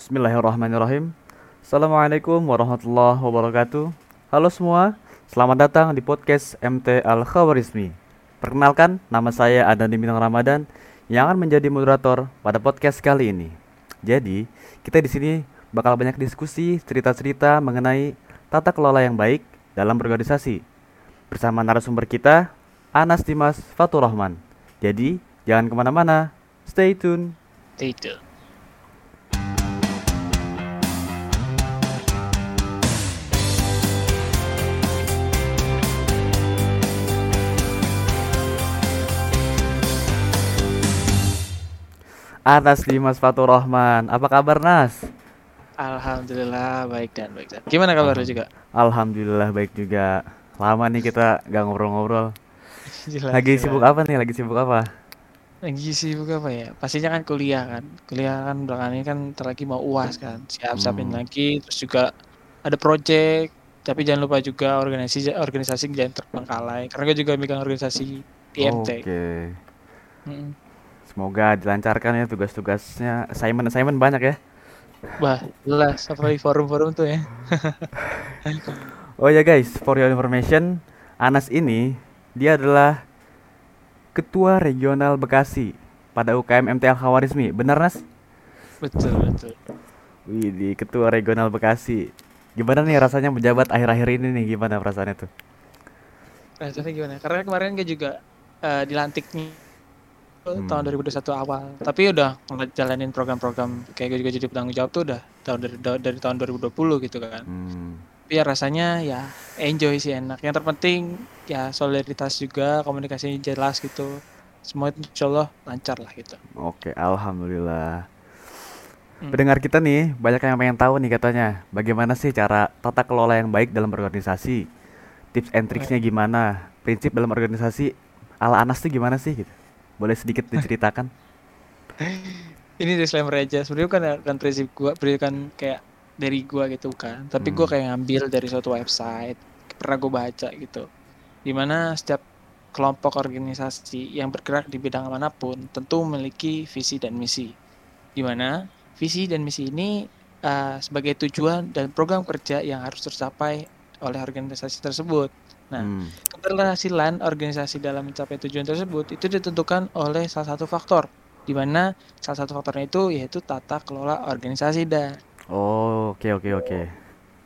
Bismillahirrahmanirrahim. Assalamualaikum warahmatullahi wabarakatuh. Halo semua, selamat datang di podcast MT Al Khawarizmi. Perkenalkan, nama saya Adani Minang Ramadan yang akan menjadi moderator pada podcast kali ini. Jadi, kita di sini bakal banyak diskusi, cerita-cerita mengenai tata kelola yang baik dalam berorganisasi. Bersama narasumber kita, Anas Dimas Fatur Rahman. Jadi, jangan ke mana-mana, stay tune. Itu. Anas Dimas Fatur Rahman. Apa kabar Nas? Alhamdulillah baik dan baik dan. Gimana kabar lu juga? Alhamdulillah baik juga. Lama nih kita gak ngobrol-ngobrol. Lagi gila. sibuk apa nih? Lagi sibuk apa? Lagi sibuk apa ya? Pastinya kan kuliah kan. Kuliah kan belakangan ini kan ntar lagi mau UAS kan. Siap-siapin Hmm. lagi terus juga ada project tapi jangan lupa juga organisasi organisasi jangan terbengkalai karena gue juga megang organisasi TMT. Oke. Mm. Semoga dilancarkan ya tugas-tugasnya. Assignment assignment banyak ya. Wah, jelas apalagi forum-forum tuh ya. Oh ya guys, for your information, Anas ini dia adalah Ketua Regional Bekasi pada UKM MTL Khawarizmi. Benar Nas? Betul, betul. Wih, di Ketua Regional Bekasi. Gimana nih rasanya menjabat akhir-akhir ini nih? Gimana perasaannya tuh? Rasanya gimana? Karena kemarin gue juga eh, dilantik nih Hmm. tahun 2021 awal. Tapi udah jalanin program-program kayak gue juga jadi penanggung jawab tuh udah tahun dari da- dari tahun 2020 gitu kan. Hmm. Tapi ya rasanya ya enjoy sih enak. Yang terpenting ya solidaritas juga, komunikasinya jelas gitu. Semua insya Allah lancar lah gitu. Oke, alhamdulillah. Hmm. Pendengar kita nih banyak yang pengen tahu nih katanya, bagaimana sih cara tata kelola yang baik dalam berorganisasi? Tips and tricksnya gimana? Prinsip dalam organisasi ala Anas tuh gimana sih gitu? Boleh sedikit diceritakan? Ini disclaimer aja. Sebenarnya kan kan prinsip gua, prinsip kan kayak dari gua gitu kan. Tapi gua Hmm. kayak ngambil dari suatu website. Pernah gua baca gitu. Di mana setiap kelompok organisasi yang bergerak di bidang mana pun tentu memiliki visi dan misi. Di mana visi dan misi ini uh, sebagai tujuan dan program kerja yang harus tercapai oleh organisasi tersebut. Nah, Hmm. Keberhasilan organisasi dalam mencapai tujuan tersebut itu ditentukan oleh salah satu faktor, di mana salah satu faktornya itu yaitu tata kelola organisasi dah. Oh, oke oke oke.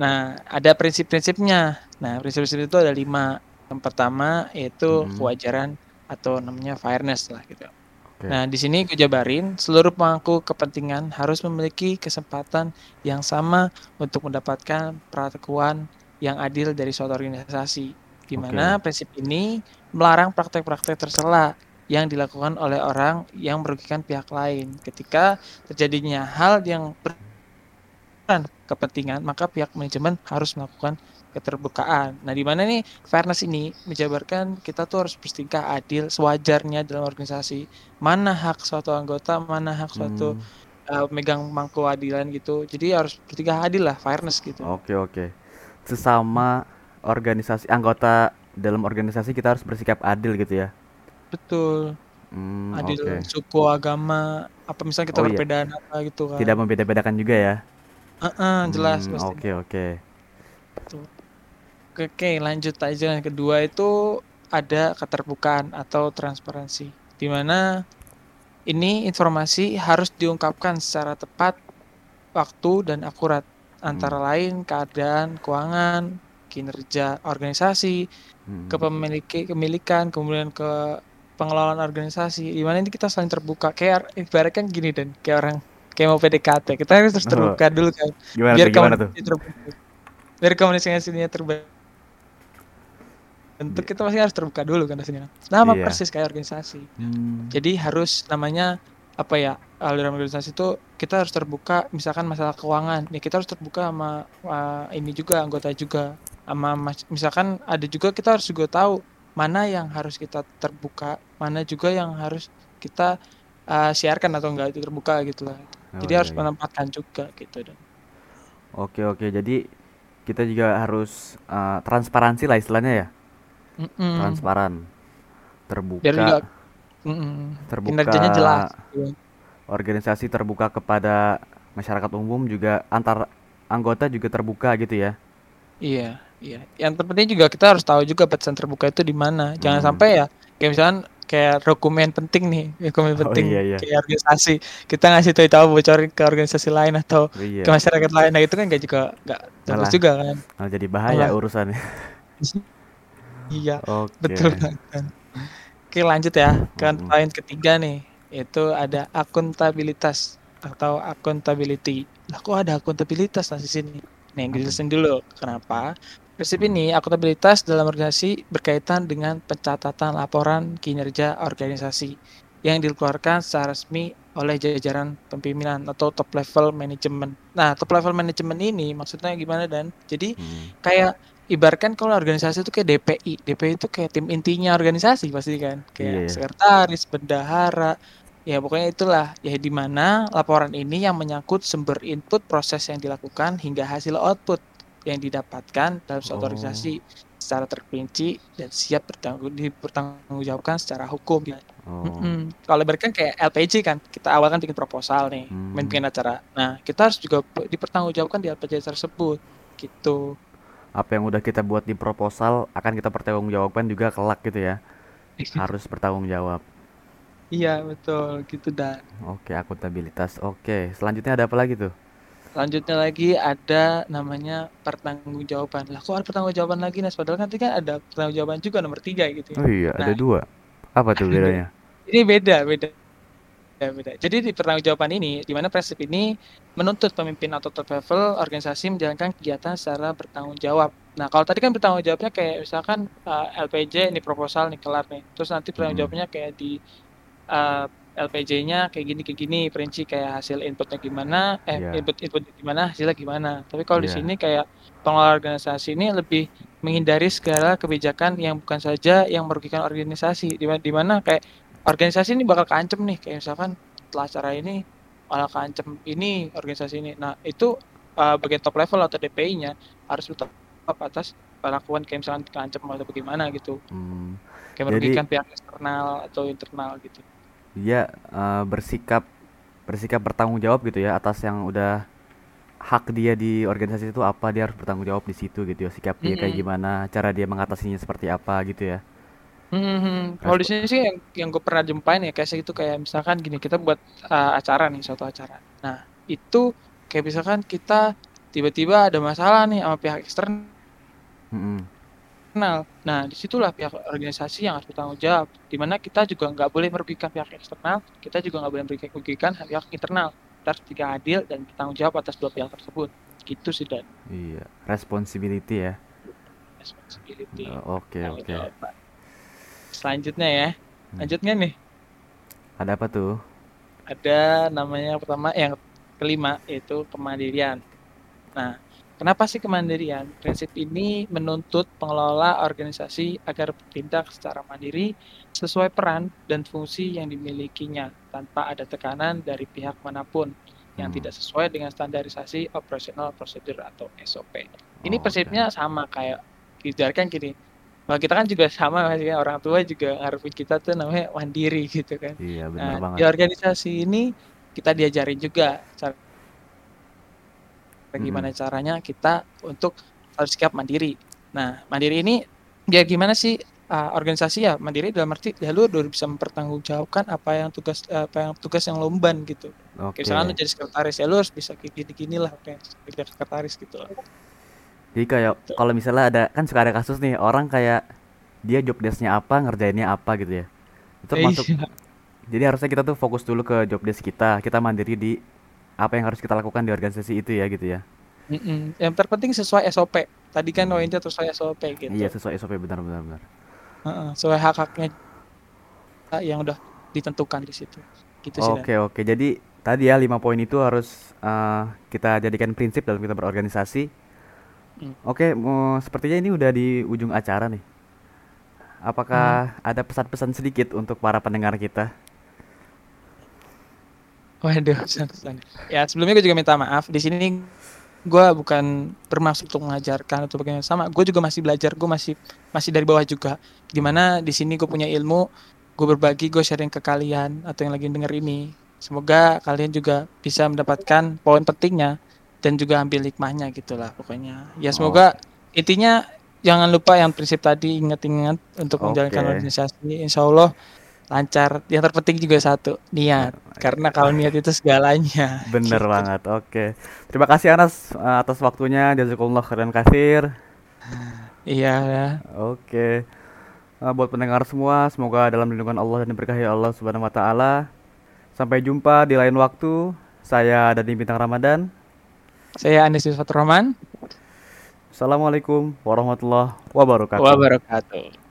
Nah, ada prinsip-prinsipnya. Nah, prinsip-prinsip itu ada lima. Yang pertama yaitu Mhm. kewajaran atau namanya fairness lah gitu. Oke. Nah, di sini gue jabarin seluruh pemangku kepentingan harus memiliki kesempatan yang sama untuk mendapatkan perlakuan yang adil dari suatu organisasi. Di mana prinsip ini melarang praktek-praktek tersela yang dilakukan oleh orang yang merugikan pihak lain. Ketika terjadinya hal yang ber kepentingan, maka pihak manajemen harus melakukan keterbukaan. Nah, di mana nih fairness ini menjabarkan kita tuh harus bertingkah adil sewajarnya dalam organisasi. Mana hak suatu anggota, mana hak suatu Hmm, uh, megang mangku adilan gitu. Jadi harus bertingkah adil lah, fairness gitu. Oke oke. Sesama organisasi anggota dalam organisasi kita harus bersikap adil gitu ya. Betul. Hmm, Adil oke. suku, agama, apa misalnya kita Oh, iya. perbedaan apa gitu kan. Tidak membeda-bedakan juga ya. Heeh, jelas Hmm, pasti. Oke oke. Oke, oke, lanjut aja. Yang kedua itu ada keterbukaan atau transparansi. Di mana ini informasi harus diungkapkan secara tepat, waktu dan akurat. Antara Hmm. lain keadaan keuangan, kinerja organisasi, Hmm. kepemiliki kepemilikan, kemudian ke pengelolaan organisasi. Di mana ini kita saling terbuka. Kayak ibaratnya gini dan kayak orang kayak mau PDKT. Kita harus terus Oh. terbuka dulu kan. Gimana Biar tuh gimana tuh? terbentuk. Biar komunikasinya terbentuk. Bentuk kita pasti harus terbuka dulu kan hasilnya. Sama Iya. persis kayak organisasi. Hmm. Jadi harus namanya apa ya aliran organisasi itu kita harus terbuka misalkan masalah keuangan ya kita harus terbuka sama uh, ini juga anggota juga sama misalkan ada juga kita harus juga tahu mana yang harus kita terbuka mana juga yang harus kita uh, siarkan atau enggak itu terbuka gitu lah Oh, jadi iya, harus iya. menempatkan juga gitu dan Oke oke. Jadi kita juga harus eh, transparansi lah istilahnya ya. Mm-mm. Transparan. Terbuka. biar juga mm-mm, terbuka kinerjanya jelas gitu. organisasi terbuka kepada masyarakat umum juga antar anggota juga terbuka gitu ya. Iya, iya. Yang terpenting juga kita harus tahu juga batasan terbuka itu di mana. Jangan Hmm. sampai ya kayak misalkan kayak dokumen penting nih, dokumen Oh, penting iya, iya. kayak organisasi. Kita ngasih tahu tahu bocorin ke organisasi lain atau Iya. ke masyarakat lain. Nah, itu kan gak juga bagus Malah- juga kan. Malah jadi bahaya Malah- urusannya. Iya, Oke. betul kan. Oke, lanjut ya. Kan Mm-mm. poin ketiga nih, itu ada akuntabilitas atau accountability. Lah kok ada akuntabilitas nah di sini? Nih, jelasin dulu kenapa. Prinsip ini akuntabilitas dalam organisasi berkaitan dengan pencatatan laporan kinerja organisasi yang dikeluarkan secara resmi oleh jajaran pimpinan atau top level manajemen. Nah, top level manajemen ini maksudnya gimana dan? Jadi Hmm. kayak ibaratkan kalau organisasi itu kayak DPI DPI itu kayak tim intinya organisasi pasti kan kayak iya. sekretaris bendahara ya pokoknya itulah ya di mana laporan ini yang menyangkut sumber input proses yang dilakukan hingga hasil output yang didapatkan dalam suatu Oh. organisasi secara terperinci dan siap bertanggung dipertanggungjawabkan secara hukum Oh. Mm-mm. Kalau ibaratkan kayak LPG kan, kita awal kan bikin proposal nih, Hmm. main bikin acara. Nah, kita harus juga pe- dipertanggungjawabkan di LPG tersebut, gitu. Apa yang udah kita buat di proposal akan kita pertanggungjawabkan juga kelak gitu ya. Harus bertanggung jawab. Iya betul, gitu dan Oke, akuntabilitas. Oke, selanjutnya ada apa lagi tuh? Selanjutnya lagi ada namanya pertanggungjawaban. Lah kok ada pertanggungjawaban lagi Nas? Padahal kan tadi kan ada pertanggungjawaban juga nomor tiga gitu. ya. Oh iya, ada Nah. dua. Apa tuh bedanya? Ini beda, beda. Beda, beda. Jadi di pertanggungjawaban ini, di mana prinsip ini menuntut pemimpin atau top level organisasi menjalankan kegiatan secara bertanggung jawab. Nah, kalau tadi kan bertanggung jawabnya kayak misalkan uh, LPJ ini proposal nih kelar nih. Terus nanti bertanggung Hmm. jawabnya kayak di uh, LPJ-nya kayak gini kayak gini, perinci kayak hasil inputnya gimana, eh Iya. input input gimana, hasilnya gimana. Tapi kalau di Iya. sini kayak pengelola organisasi ini lebih menghindari segala kebijakan yang bukan saja yang merugikan organisasi. Di mana di mana kayak organisasi ini bakal keancem nih, kayak misalkan setelah acara ini malah keancem ini organisasi ini. Nah, itu uh, bagian top level atau DPI-nya harus tetap atas perlakuan kayak misalkan keancem atau bagaimana gitu. Hmm, Kayak Jadi- merugikan pihak eksternal atau internal gitu. Dia eh, bersikap bersikap bertanggung jawab gitu ya atas yang udah hak dia di organisasi itu apa dia harus bertanggung jawab di situ gitu ya sikap dia kayak Mm-mm. gimana cara dia mengatasinya seperti apa gitu ya Hmm, kalau di sini sih yang, yang gue pernah jumpain ya kayak gitu kayak misalkan gini kita buat uh, acara nih suatu acara. Nah itu kayak misalkan kita tiba-tiba ada masalah nih sama pihak eksternal. Mm-mm. Nah di situlah pihak organisasi yang harus bertanggung jawab. Di mana kita juga nggak boleh merugikan pihak eksternal, kita juga nggak boleh merugikan pihak internal. Kita harus adil dan bertanggung jawab atas dua pihak tersebut. Gitu sih dan iya responsibility ya responsibility. Oh, oke tanggung oke jawab. Selanjutnya ya, Hmm. lanjutnya nih. ada apa tuh ada namanya pertama yang kelima yaitu kemandirian. Nah, kenapa sih kemandirian? Prinsip ini menuntut pengelola organisasi agar bertindak secara mandiri sesuai peran dan fungsi yang dimilikinya tanpa ada tekanan dari pihak mana pun yang Hmm. tidak sesuai dengan standarisasi operasional prosedur atau SOP. Ini Oke. prinsipnya sama kayak diajarkan gini. Kalau kita kan juga sama masih kan orang tua juga ngarepin kita tuh namanya mandiri gitu kan. iya benar Nah, banget di organisasi ini kita diajarin juga cara Mm-mm. gimana caranya kita untuk harus sikap mandiri. Nah, mandiri ini ya gimana sih uh, organisasi ya mandiri dalam arti ya lu udah bisa mempertanggungjawabkan apa yang tugas apa yang tugas yang lomban gitu. oke Kayak misalkan lu jadi sekretaris ya lu harus bisa gini-gini lah kayak kerja sekretaris gitu lah. jadi kayak kalau misalnya ada kan suka ada kasus nih orang kayak dia job desknya apa ngerjainnya apa gitu ya itu termasuk Iya. jadi harusnya kita tuh fokus dulu ke job desk kita kita mandiri di apa yang harus kita lakukan di organisasi itu ya gitu ya Mm-mm. Yang terpenting sesuai SOP. Tadi kan Hmm. poinnya sesuai SOP gitu. iya sesuai SOP benar benar Heeh, sesuai hak-haknya yang udah ditentukan di situ. Gitu sih. Oke oke jadi tadi ya lima poin itu harus eh, kita jadikan prinsip dalam kita berorganisasi. Hmm. Oke, mau sepertinya ini udah di ujung acara nih. Apakah ada pesan-pesan sedikit untuk para pendengar kita? Waduh. Ya, sebelumnya gue juga minta maaf. Di sini gue bukan bermaksud untuk mengajarkan atau bagaimana sama. Gue juga masih belajar. Gue masih masih dari bawah juga. Di mana di sini gue punya ilmu, gue berbagi, gue sharing ke kalian atau yang lagi denger ini. Semoga kalian juga bisa mendapatkan poin pentingnya dan juga ambil hikmahnya gitulah pokoknya. Ya semoga intinya jangan lupa yang prinsip tadi ingat-ingat untuk menjalankan Oke. organisasi. Insya Allah lancar. Yang terpenting juga satu niat. Karena kalau niat itu segalanya. Bener Gitu. banget. Oke. Terima kasih Anas atas waktunya. Jazakumullah khairan kasir. Iya ya. Oke. Eh, buat pendengar semua, semoga dalam lindungan Allah dan diberkahi Allah Subhanahu wa taala. Sampai jumpa di lain waktu. Saya Dani Bintang Ramadan. Saya Anis Fatur Rahman. Assalamualaikum warahmatullahi wabarakatuh. Wabarakatuh.